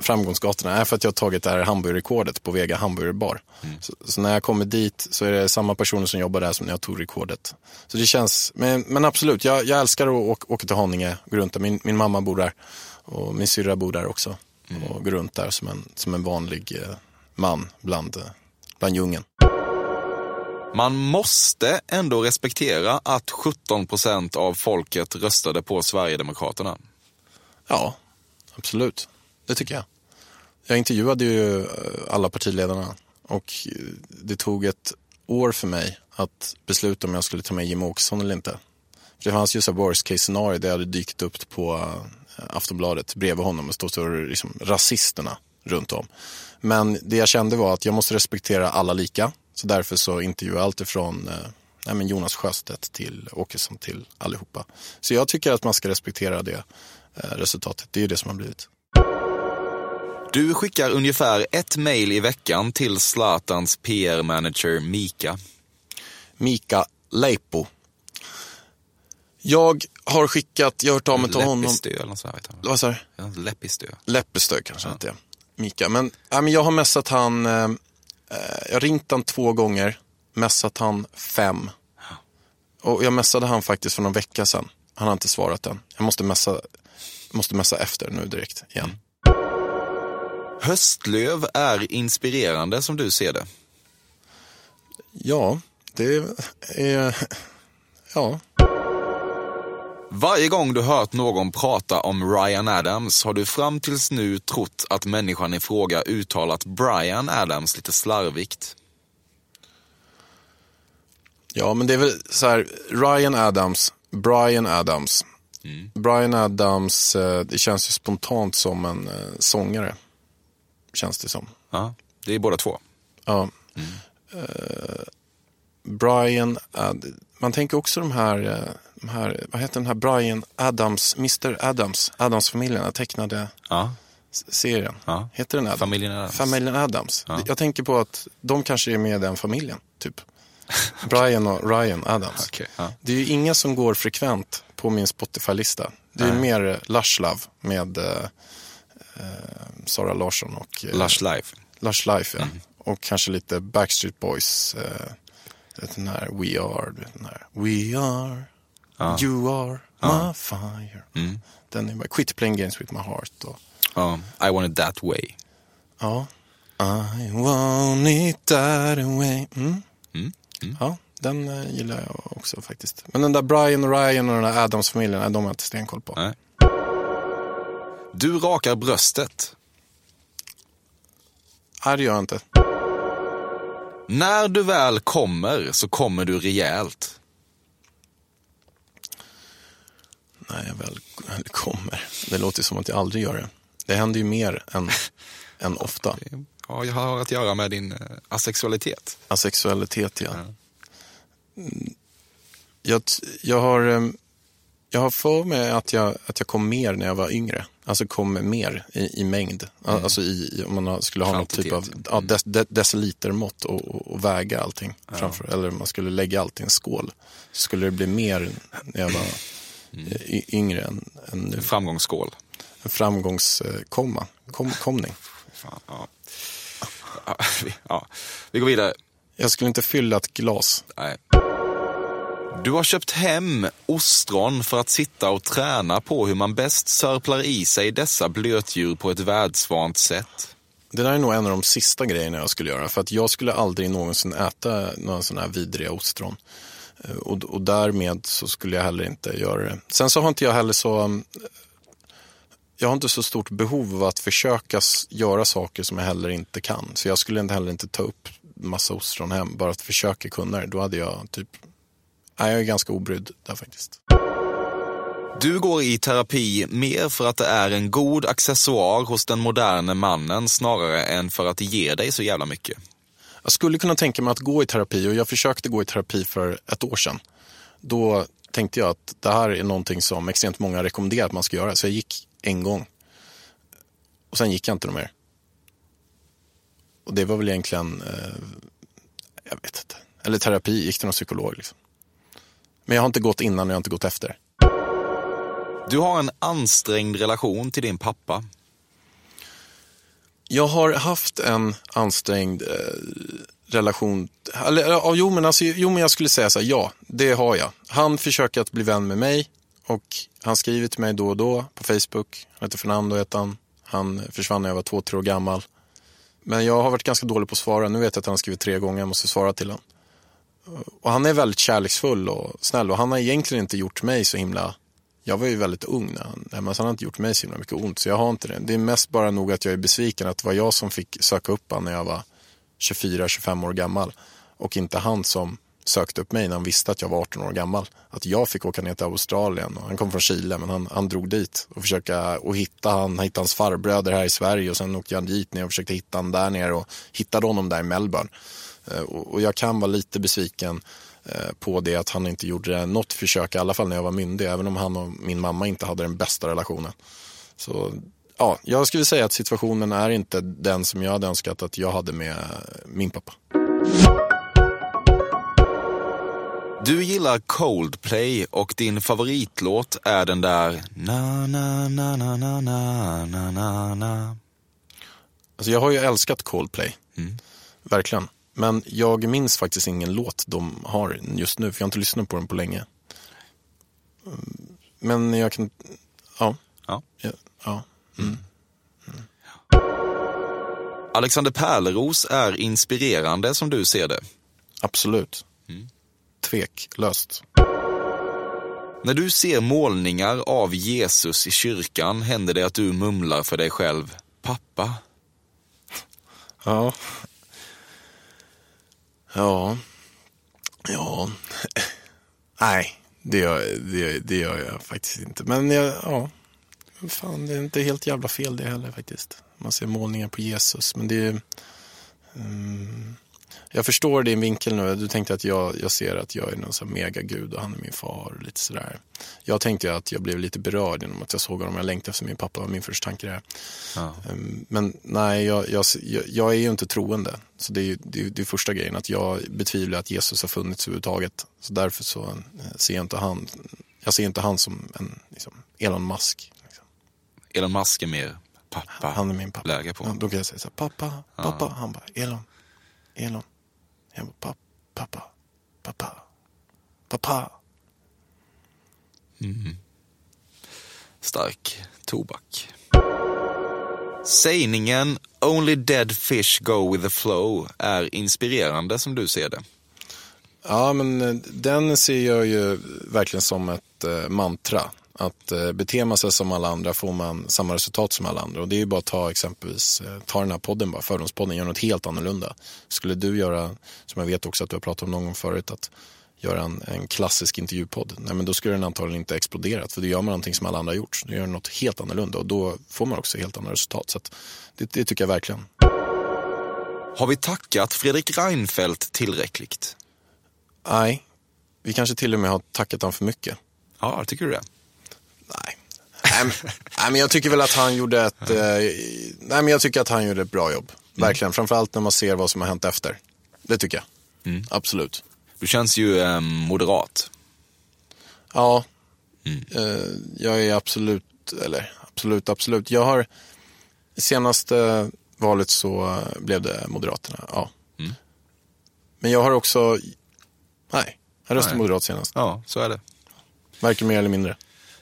Framgångsgatorna är för att jag har tagit det här hamburgerrekordet på Vega hamburgerbar. Så, så när jag kommer dit så är det samma personer som jobbar där som när jag tog rekordet. Så det känns, men, men absolut, jag, jag älskar att åka, åka till Haninge, gå runt där. Min, min mamma bor där och min syrra bor där också. Och gå runt där som en, som en vanlig eh, man bland, eh, bland djungeln. Man måste ändå respektera att 17 procent av folket röstade på Sverigedemokraterna. Ja, absolut. Det tycker jag. Jag intervjuade ju eh, alla partiledarna och det tog ett år för mig att besluta om jag skulle ta med Jimmie Åkesson eller inte. För det fanns ju så worst case scenario där jag hade dykt upp på eh, Aftonbladet bredvid honom och stått och liksom rasisterna runt om. Men det jag kände var att jag måste respektera alla lika. Så därför så intervjuade jag allt ifrån eh, nej, men Jonas Sjöstedt till Åkesson till allihopa. Så jag tycker att man ska respektera det eh, resultatet. Det är ju det som har blivit. Du skickar ungefär ett mejl i veckan till Zlatans PR-manager Mika. Mika Leipo. Jag har skickat, jag har hört av mig till honom. Leppistö eller något sånt. Vad sa du? Ja, Leppistö. Läppestö kanske inte är. Mika. Men, ja, men jag har messat han, eh, jag har ringt han två gånger, messat han fem. Och jag messade han faktiskt för någon vecka sedan. Han har inte svarat än. Jag måste messa, måste messa efter nu direkt igen. Höstlöv är inspirerande som du ser det. Ja, det är, ja. Varje gång du hört någon prata om Ryan Adams har du fram tills nu trott att människan i fråga uttalat Brian Adams lite slarvigt. Ja, men det är väl så här, Ryan Adams, Brian Adams. Brian Adams, eh, det känns ju spontant som en eh, sångare. Känns det som. Ja, det är båda två. Ja. Eh, Brian, Ad, man tänker också de här, eh, de här, vad heter den här Brian Adams, Mr Adams, Adams-familjen, den tecknade Ja. serien. Ja. Heter den Adams? Familjen Addams. Familjen Adams. Ja. Jag tänker på att de kanske är med i den familjen, typ. Brian och Ryan Adams. Ja. Det är ju inga som går frekvent på min Spotify-lista. Det är mer eh, Lush Love med Sara Larsson och eh, Lush Life. Lush Life. Ja. Mm. Och kanske lite Backstreet Boys. Eh, vet den här We Are. vet Den här We Are. You Are My Fire. Mm. Den är bara Quit Playing Games With My Heart. Och, Ja, I want it that way. ja. I want it that way. Mm. Ja, den eh, gillar jag också faktiskt. Men den där Brian och Ryan och den där Adams-familjen, de har jag inte stenkoll på. Nej. Du rakar bröstet. Nej, det gör jag inte. När du väl kommer så kommer du rejält. När jag väl kommer. Det låter som att jag aldrig gör det. Det händer ju mer än, än ofta. Ja, jag har att göra med din eh, asexualitet. Asexualitet, ja. Mm. Jag, jag, har, em, jag har för mig att jag, att jag kom mer när jag var yngre. Alltså kom mer i, i mängd. Mm. Alltså i, om man skulle ha något typ av Kvantitet. ja, dec, de, decilitermått och, och, och väga allting. Framför, eller om man skulle lägga allt i en skål. Skulle det bli mer när jag var Mm. y, yngre än, än nu. En framgångsskål. En framgångskomma. Kom, komning. Fan, ja. Ja, vi, ja. vi går vidare. Jag skulle inte fylla ett glas. Nej. Du har köpt hem ostron för att sitta och träna på hur man bäst sörplar i sig dessa blötdjur på ett världsvant sätt. Det där är nog en av de sista grejerna jag skulle göra. För att jag skulle aldrig någonsin äta några sådana här vidriga ostron. Eh, och, och därmed så skulle jag heller inte göra det. Sen så har inte jag heller så... Mm, jag har inte så stort behov av att försöka göra saker som jag heller inte kan. Så jag skulle inte heller inte ta upp massa ostron hem bara att försöka kunna det. Då hade jag typ... Nej, jag är ganska obrydd där faktiskt. Du går i terapi mer för att det är en god accessoar hos den moderne mannen snarare än för att det ger dig så jävla mycket. Jag skulle kunna tänka mig att gå i terapi och jag försökte gå i terapi för ett år sedan. Då tänkte jag att det här är någonting som extremt många rekommenderar att man ska göra. Så jag gick en gång. Och sen gick jag inte mer. Och det var väl egentligen, eh, jag vet inte. Eller terapi, gick till någon psykolog liksom. Men jag har inte gått innan och jag har inte gått efter. Du har en ansträngd relation till din pappa. Jag har haft en ansträngd eh, relation. Eller, ja, jo, men alltså, jo, men jag skulle säga så här, ja, det har jag. Han försöker att bli vän med mig och han skriver till mig då och då på Facebook. Han heter Fernando, heter han. Han försvann när jag var två, tre år gammal. Men jag har varit ganska dålig på att svara. Nu vet jag att han har skrivit tre gånger, jag måste svara till honom. Och han är väldigt kärleksfull och snäll och han har egentligen inte gjort mig så himla jag var ju väldigt ung när han, men han har inte gjort mig så himla mycket ont, så jag har inte det. Det är mest bara nog att jag är besviken att det var jag som fick söka upp honom när jag var 24-25 år gammal och inte han som sökte upp mig när han visste att jag var 18 år gammal. Att jag fick åka ner till Australien och han kom från Chile men han, han drog dit och försöka och hitta han, hitta hans farbröder här i Sverige och sen åkte jag dit ner och försökte hitta han där nere och hittade honom där i Melbourne. Eh, Och, jag kan vara lite besviken eh, på det att han inte gjorde något försök, i alla fall när jag var myndig, även om han och min mamma inte hade den bästa relationen. Så ja, jag skulle säga att situationen är inte den som jag hade önskat att jag hade med min pappa. Du gillar Coldplay och din favoritlåt är den där na na na na na na na na. Alltså jag har ju älskat Coldplay, verkligen. Men jag minns faktiskt ingen låt de har just nu, för jag har inte lyssnat på den på länge. Mm, Men jag kan, ja. Ja. Ja. ja. Mm. Alexander Pärleros är inspirerande som du ser det. Absolut. Tveklöst. När du ser målningar av Jesus i kyrkan händer det att du mumlar för dig själv. Pappa. Ja. Ja. Ja. Nej, det gör, det, det gör jag faktiskt inte. Men jag, ja. Fan, det är inte helt jävla fel det heller faktiskt. Man ser målningar på Jesus, men det är... Um jag förstår din vinkel nu. Du tänkte att jag, jag ser att jag är någon sån här megagud och han är min far och lite sådär. Jag tänkte att jag blev lite berörd genom att jag såg honom. Jag längtade efter min pappa, var min första tanke där. Ja. Um, Men nej, jag, jag, jag, är ju inte troende. Så det är ju det, är- det är första grejen, att jag betvivlar att Jesus har funnits överhuvudtaget. Så därför så eh, ser jag inte han, jag ser inte han som en liksom, Elon Musk. Liksom. Elon Musk är mer pappa. Han är min pappa. Läge på. Ja, då kan jag säga så här, pappa, pappa. Han bara, Elon, Elon. Jag bara, pappa, pappa, pappa, pappa. Stark tobak. Sägningen “Only dead fish go with the flow” är inspirerande som du ser det. Ja, men eh, den ser jag ju verkligen som ett eh, mantra. Att eh, beter man sig som alla andra får man samma resultat som alla andra. Och det är ju bara att ta exempelvis, eh, ta den här podden bara, Fördomspodden, gör något helt annorlunda. Skulle du göra, som jag vet också att du har pratat om någon gång förut, att göra en, en klassisk intervjupodd, nej men då skulle den antagligen inte exploderat. För då gör man någonting som alla andra har gjort. Då gör något helt annorlunda och då får man också helt andra resultat. Så att, det, det tycker jag verkligen. Har vi tackat Fredrik Reinfeldt tillräckligt? Nej, vi kanske till och med har tackat honom för mycket. Ja, tycker du det? Nej. nej, men, jag tycker väl att han gjorde ett, eh, nej, men jag tycker att han gjorde ett bra jobb. Verkligen, framförallt när man ser vad som har hänt efter. Det tycker jag. Mm. Absolut. Du känns ju eh, moderat. Ja, eh, jag är absolut, eller absolut, absolut. Jag har, senaste valet så eh, blev det Moderaterna, ja. Mm. Men jag har också, nej, jag röstade Nej. Moderat senast. Ja, så är det. Varken mer eller mindre.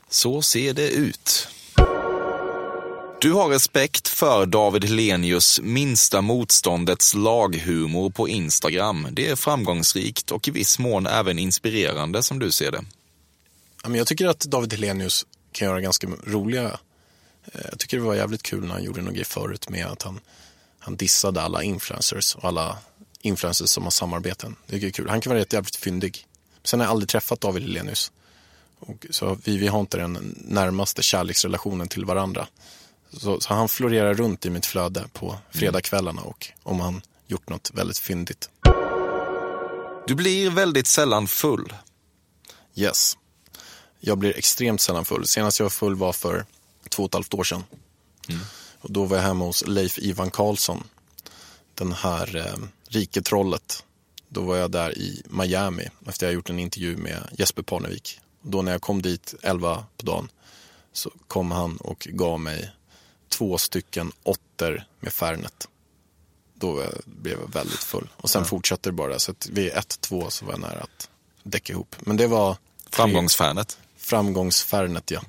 Så ser det ut. Du har respekt för David Helenius minsta motståndets laghumor på Instagram. Det är framgångsrikt och i viss mån även inspirerande som du ser det. Jag tycker att David Helenius kan göra ganska roliga... Eh, jag tycker det var jävligt kul när han gjorde någon grej förut med att han, han dissade alla influencers och alla influencers som har samarbeten. Det tycker jag är kul. Han kan vara rätt jävligt fyndig. Sen har jag aldrig träffat David Helenius. Och, så vi, vi har inte den närmaste kärleksrelationen till varandra. Så, så han florerar runt i mitt flöde på fredagskvällarna och om han gjort något väldigt fyndigt. Du blir väldigt sällan full. Yes. Jag blir extremt sällan full. Senast jag var full var för två och ett halvt år sedan. Och då var jag hemma hos Leif Ivan Karlsson. Den här eh, riketrollet. Då var jag där i Miami efter jag gjort en intervju med Jesper Parnevik. Då när jag kom dit 11 på dagen så kom han och gav mig två stycken åttor med Fernet. Då blev jag väldigt full. Och sen fortsatte det bara. Så att vid 1-2 så var jag nära att däcka ihop. Men det var Framgångsfanet. framgångsfernet, ja.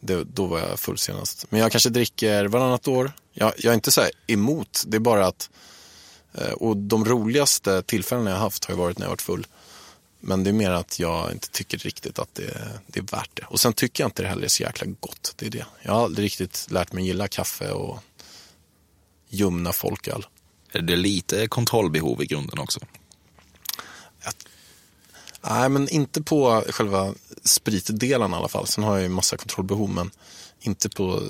Det, då var jag full senast. Men jag kanske dricker varannat år. Jag, jag är inte så här emot, det är bara att... eh, Och de roligaste tillfällena jag har haft har ju varit när jag varit full. Men det är mer att jag inte tycker riktigt att det, det är värt det. Och sen tycker jag inte det heller är så jäkla gott. Det är det. Jag har aldrig riktigt lärt mig gilla kaffe och ljumna folköl. Är det lite kontrollbehov i grunden också? Nej, men inte på själva spritdelen i alla fall. Sen har jag ju massa kontrollbehov, men inte på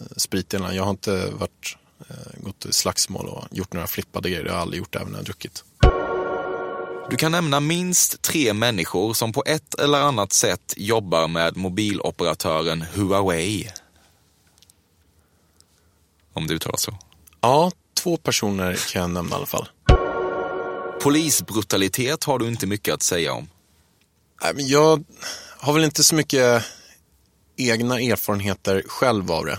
eh, spritdelen. Jag har inte varit, eh, gått i slagsmål och gjort några flippade grejer. Det har jag aldrig gjort även när jag har druckit. Du kan nämna minst tre människor som på ett eller annat sätt jobbar med mobiloperatören Huawei. Om det uttalas så. Ja, två personer kan jag nämna i alla fall. Polisbrutalitet har du inte mycket att säga om. Nej, men jag har väl inte så mycket egna erfarenheter själv av det.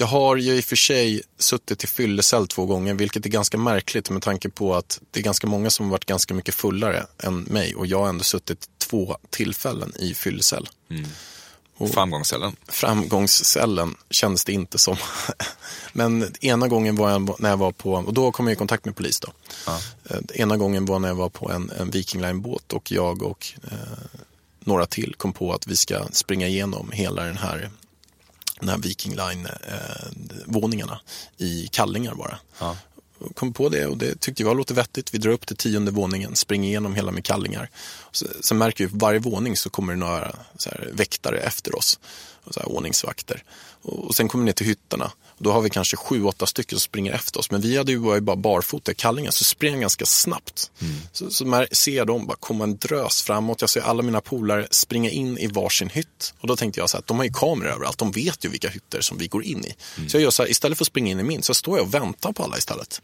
Jag har ju i och för sig suttit i fyllecell två gånger, vilket är ganska märkligt med tanke på att det är ganska många som har varit ganska mycket fullare än mig och jag har ändå suttit två tillfällen i fyllecell. Och- Framgångscellen. Framgångscellen kändes det inte som. Men ena gången var jag när jag var på, och då kom jag i kontakt med polis då. Eh, Ena gången var när jag var på en, en Viking Line-båt och jag och eh, några till kom på att vi ska springa igenom hela den här, den här Viking Line-våningarna i kallingar bara. Och kom på det och det tyckte jag låter vettigt. Vi drar upp till tionde våningen, springer igenom hela med kallingar. Så, sen märker vi på varje våning så kommer det några så här, väktare efter oss. Och så här, ordningsvakter. Och, och sen kommer vi ner till hytterna. Då har vi kanske sju, åtta stycken som springer efter oss. Men vi hade ju var ju bara barfota i kallingar så sprang jag ganska snabbt. Så, så mär- ser jag dem bara komma en drös framåt. Jag ser alla mina polare springa in i varsin hytt. Och då tänkte jag så här, att de har ju kameror överallt. De vet ju vilka hytter som vi går in i. Så jag gör så här, istället för att springa in i min så står jag och väntar på alla istället.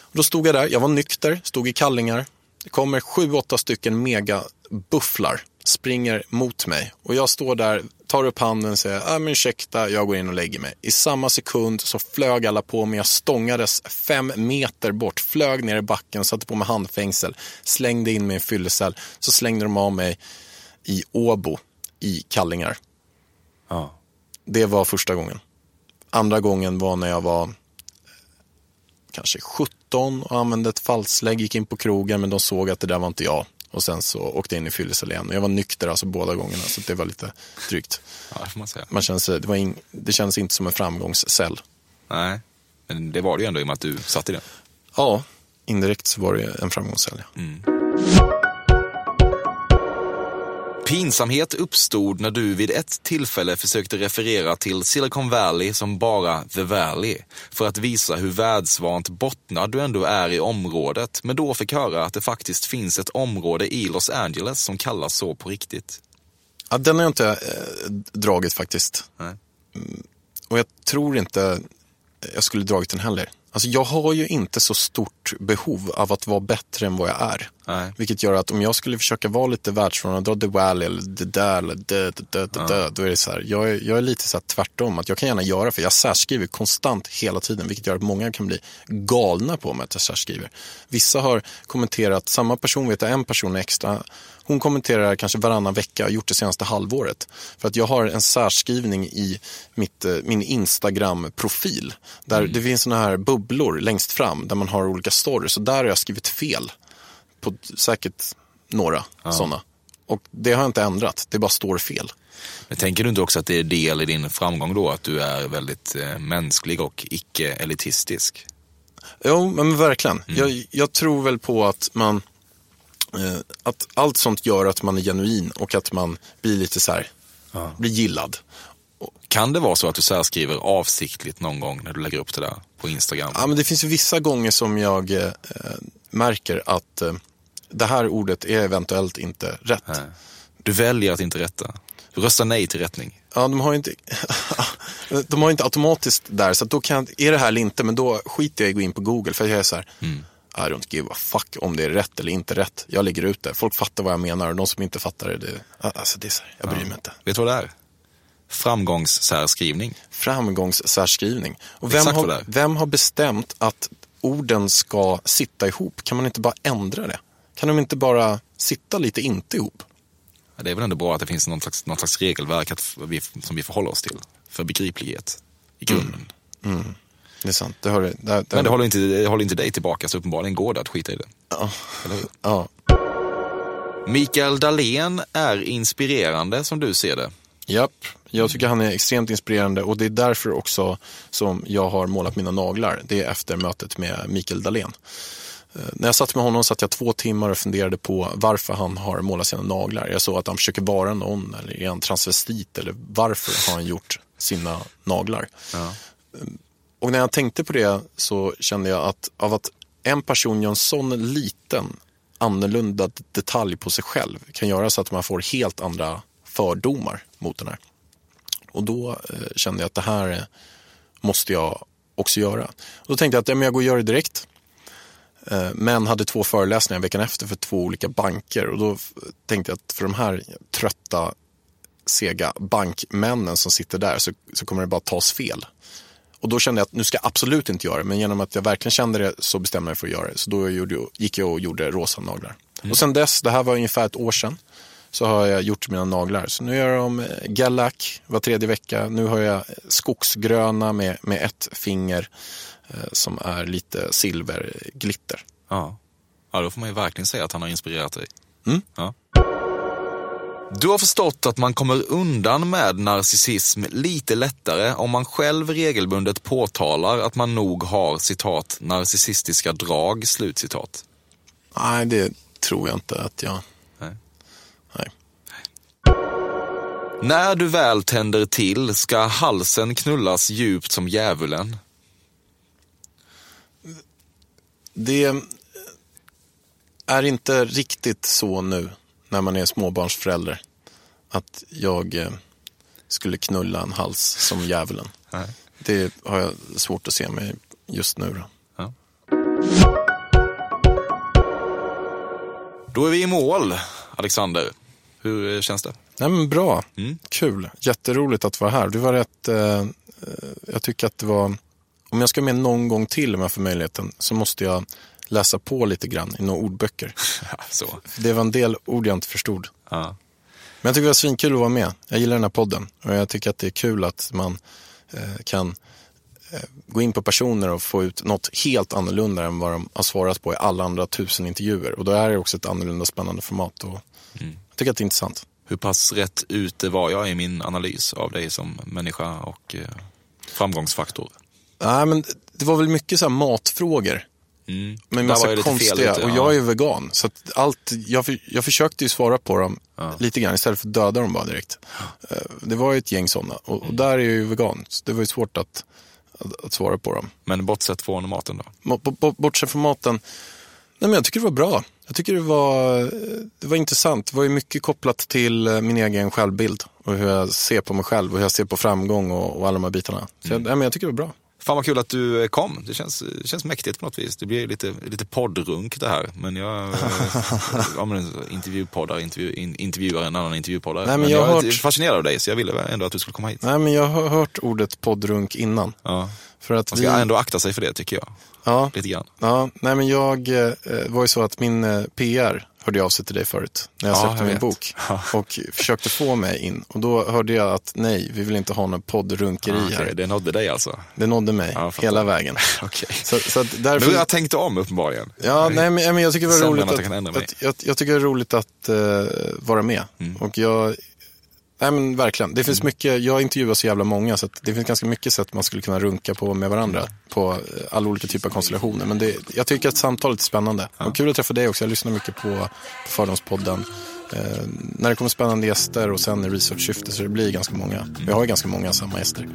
Och då stod jag där, jag var nykter, stod i kallingar. Det kommer sju, åtta stycken megabufflar, springer mot mig. Och jag står där, tar upp handen och säger, äh, men ursäkta, jag går in och lägger mig. I samma sekund så flög alla på mig, jag stångades fem meter bort, flög ner i backen, satte på mig handfängsel, slängde in mig i en fyllecell. Så slängde de av mig i Åbo i kallingar. Det var första gången. Andra gången var när jag var kanske 17 och använde ett falslägg, gick in på krogen men de såg att det där var inte jag. Och sen så åkte jag in i fyllecell igen. Jag var nykter alltså båda gångerna, så det var lite drygt. Ja, det får man säga. Man kände sig, det, var in, det kändes inte som en framgångscell. Nej, men det var det ju ändå i och med att du satt i den. Ja, indirekt så var det en framgångscell. Ja. Pinsamhet uppstod när du vid ett tillfälle försökte referera till Silicon Valley som bara The Valley för att visa hur världsvant bottnad du ändå är i området, men då fick höra att det faktiskt finns ett område i Los Angeles som kallas så på riktigt. Ja, den har jag inte eh, dragit faktiskt. Nej. Mm, Och jag tror inte jag skulle dragit den heller. Alltså jag har ju inte så stort behov av att vara bättre än vad jag är. Nej. Vilket gör att om jag skulle försöka vara lite världsfrånvarande, dra The Valley eller det där eller det, det, det, det, det, då är det så här. Jag är, jag är lite så tvärtom, att jag kan gärna göra för jag särskriver konstant hela tiden, vilket gör att många kan bli galna på mig att jag särskriver. Vissa har kommenterat, samma person vet jag, en person extra, hon kommenterar kanske varannan vecka, har gjort det senaste halvåret. För att jag har en särskrivning i mitt, eh, min Instagram-profil. Där det finns såna här bubblor längst fram där man har olika stories. Och där har jag skrivit fel. På säkert några sådana. Och det har jag inte ändrat, det bara står fel. Men tänker du inte också att det är del i din framgång då, att du är väldigt eh, mänsklig och icke-elitistisk? Jo, men verkligen. Jag, jag tror väl på att man eh, att allt sånt gör att man är genuin och att man blir lite så här, blir gillad. Kan det vara så att du särskriver avsiktligt någon gång när du lägger upp det där på Instagram? Ja, men det finns ju vissa gånger som jag eh, märker att eh, det här ordet är eventuellt inte rätt. Nej. Du väljer att inte rätta. Du röstar nej till rättning. Ja, de har ju inte, de har ju inte automatiskt där, så då kan är det här eller inte, men då skiter jag i att gå in på Google, för jag är så här, I don't give a fuck om det är rätt eller inte rätt. Jag lägger ut det, folk fattar vad jag menar och de som inte fattar det, det, alltså det är så här, jag bryr mig inte. Vet du vad det är? Framgångssärskrivning. Framgångssärskrivning. Och vem Exakt har, vem har bestämt att orden ska sitta ihop? Kan man inte bara ändra det? Kan de inte bara sitta lite inte ihop? Ja, Det är väl ändå bra att det finns någon slags, någon slags regelverk att vi, som vi förhåller oss till. För begriplighet i grunden. Det är sant. Det har, det, det, Men det håller, inte, det håller inte dig tillbaka, så uppenbarligen går det att skita i det. Ja. Ja. Mikael Dahlén är inspirerande som du ser det. Japp, jag tycker han är extremt inspirerande och det är därför också som jag har målat mina naglar. Det är efter mötet med Mikael Dahlén. Eh, När jag satt med honom satt jag två timmar och funderade på varför han har målat sina naglar. Jag såg att han försöker vara någon, eller är han transvestit, eller varför har han gjort sina naglar? Ja. Och när jag tänkte på det så kände jag att av att en person gör en sån liten annorlunda detalj på sig själv kan göra så att man får helt andra fördomar mot den här. Och då eh, kände jag att det här eh, måste jag också göra. Och då tänkte jag att ja, men jag går och gör det direkt. Eh, men hade två föreläsningar veckan efter för två olika banker och då tänkte jag att för de här trötta sega bankmännen som sitter där så, så kommer det bara tas fel. Och då kände jag att nu ska jag absolut inte göra det, men genom att jag verkligen kände det så bestämde jag mig för att göra det. Så då gjorde, gick jag och gjorde rosa naglar. Och sen dess, det här var ungefär ett år sedan, så har jag gjort mina naglar. Så nu gör jag dem eh, gallack var tredje vecka. Nu har jag skogsgröna med, med ett finger eh, som är lite silverglitter. Ja. ja, då får man ju verkligen säga att han har inspirerat dig. Mm. Ja. Du har förstått att man kommer undan med narcissism lite lättare om man själv regelbundet påtalar att man nog har citat narcissistiska drag, slutcitat. Nej, det tror jag inte att jag... När du väl tänder till ska halsen knullas djupt som djävulen. Det är inte riktigt så nu när man är småbarnsförälder. Att jag eh, skulle knulla en hals som djävulen. Nej. Det har jag svårt att se mig just nu. Då. Ja. Då är vi i mål, Alexander. Hur eh, känns det? Nej, men bra, Mm. kul, jätteroligt att vara här. Du var rätt, eh, eh, jag tycker att det var, om jag ska med någon gång till om jag får möjligheten så måste jag läsa på lite grann i några ordböcker. Så. Det var en del ord jag inte förstod. Ja. Men jag tycker det var svinkul att vara med. Jag gillar den här podden och jag tycker att det är kul att man eh, kan eh, gå in på personer och få ut något helt annorlunda än vad de har svarat på i alla andra tusen intervjuer. Och då är det också ett annorlunda spännande format. Och Mm. Jag tycker att det är intressant. Hur pass rätt ute var jag i min analys av dig som människa och eh, framgångsfaktor? Nej, men det var väl mycket så matfrågor. Mm. Men massa fel konstiga. ute, och ja. jag är ju vegan. Så allt, jag, jag försökte ju svara på dem lite grann istället för att döda dem bara direkt. Eh, Det var ju ett gäng sådana. Och, och där är jag ju vegan. Så det var ju svårt att, att, att svara på dem. Men bortsett från maten då? Bortsett från maten. Nej, men jag tycker det var bra. Jag tycker det var, det var intressant. Det var ju mycket kopplat till eh, min egen självbild. Och hur jag ser på mig själv och hur jag ser på framgång och, och alla de här bitarna. Så jag, nej, men jag tycker det var bra. Fan vad kul att du eh, kom. Det känns, det känns mäktigt på något vis. Det blir lite, lite poddrunk det här. Men jag ja, men intervjupoddar, intervju, in, intervjuar en annan intervjupoddare. Nej, men jag jag har är hört- fascinerad av dig så jag ville ändå att du skulle komma hit. Nej, men jag har hört ordet poddrunk innan. Ja. För att Man ska vi- ändå akta sig för det tycker jag. Ja. Lite grann. Ja, nej men jag, eh, var ju så att min eh, PR hörde av sig till dig förut. När jag Ja, släppte jag min vet. bok. Och försökte få mig in. Och då hörde jag att nej, vi vill inte ha någon poddrunkeri Ah, okej, här. Det nådde dig alltså? Det nådde mig Ja, jag hela vägen. Okej. Så, så Men därför... du har tänkt om uppenbarligen. Ja, nej, men, men jag tycker det var roligt att att, jag att, jag, jag tycker det är roligt att eh, vara med. Mm. Och jag, nej men verkligen, det finns mycket, jag intervjuar så jävla många så att det finns ganska mycket sätt man skulle kunna runka på med varandra på eh, alla olika typer av konstellationer. Men det, jag tycker att samtalet är spännande. Och kul att träffa dig också, jag lyssnar mycket på, på Fördomspodden. Eh, när det kommer spännande gäster och sen i researchsyfte så det blir ganska många. Vi har ju ganska många samma gäster.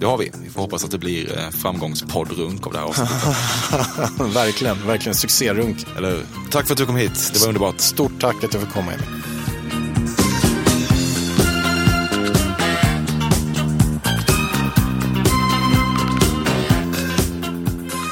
Det har vi. Vi får hoppas att det blir eh, framgångspoddrunk av det här avsnittet. verkligen, verkligen succérunk. Eller? Tack för att du kom hit. Det var underbart. Stort tack att jag fick komma in.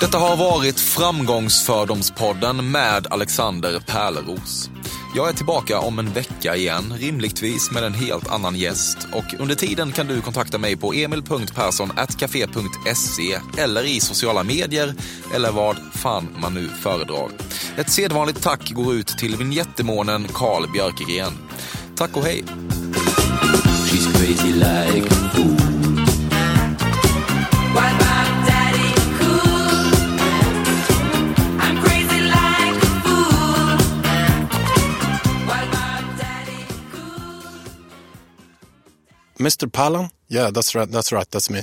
Detta har varit Framgångsfördomspodden med Alexander Pärleros. Jag är tillbaka om en vecka igen, rimligtvis med en helt annan gäst. Och under tiden kan du kontakta mig på emil.perssonatcafe.se eller i sociala medier eller vad fan man nu föredrar. Ett sedvanligt tack går ut till vinjettemånen Karl Björkegren. Tack och hej! She's crazy like a fool. Mr. Pallan? Yeah, that's right, that's right, that's me.